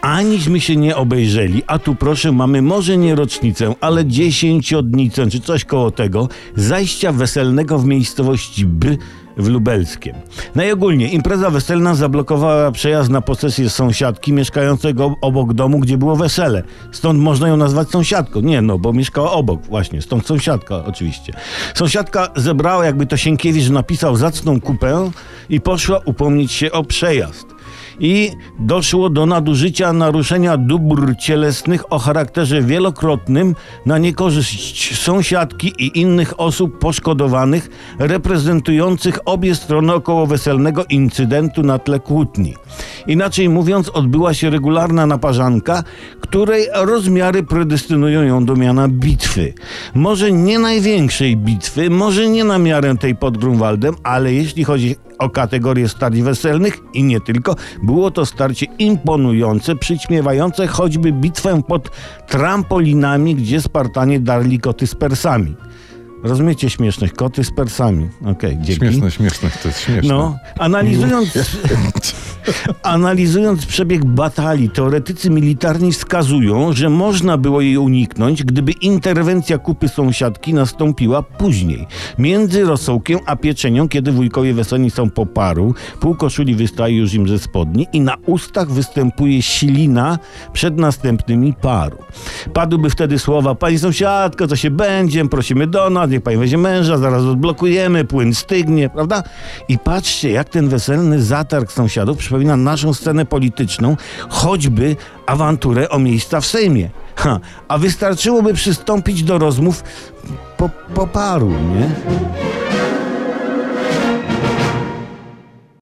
aniśmy się nie obejrzeli, a tu proszę, mamy może nie rocznicę, ale dziesięciodnicę, czy coś koło tego, zajścia weselnego w miejscowości B w Lubelskiem. Najogólniej impreza weselna zablokowała przejazd na posesję sąsiadki mieszkającego obok domu, gdzie było wesele. Stąd można ją nazwać sąsiadką. Nie no, bo mieszkała obok, właśnie, stąd sąsiadka oczywiście. Sąsiadka zebrała, jakby to Sienkiewicz napisał, zacną kupę i poszła upomnieć się o przejazd i doszło do nadużycia naruszenia dóbr cielesnych o charakterze wielokrotnym na niekorzyść sąsiadki i innych osób poszkodowanych, reprezentujących obie strony około weselnego incydentu na tle kłótni. Inaczej mówiąc, odbyła się regularna naparzanka, której rozmiary predestynują ją do miana bitwy. Może nie największej bitwy, może nie na miarę tej pod Grunwaldem, ale jeśli chodzi o kategorię starć weselnych i nie tylko, było to starcie imponujące, przyćmiewające choćby bitwę pod trampolinami, gdzie Spartanie darli koty z Persami. Rozumiecie śmieszność? Koty z Persami. Okej, okay, dzięki. Śmieszne, śmieszne, to jest śmieszne. No, analizując, analizując przebieg batalii, teoretycy militarni wskazują, że można było jej uniknąć, gdyby interwencja kupy sąsiadki nastąpiła później. Między rosołkiem a pieczenią, kiedy wujkowie weselni są po paru, pół koszuli wystaje już im ze spodni i na ustach występuje silina przed następnymi paru. Padłyby wtedy słowa, pani sąsiadko, co się będzie, prosimy do nas, niech pani weźmie męża, zaraz odblokujemy, płyn stygnie, prawda? I patrzcie, jak ten weselny zatarg sąsiadów przypomina naszą scenę polityczną, choćby awanturę o miejsca w Sejmie. Ha, a wystarczyłoby przystąpić do rozmów po, po paru, nie?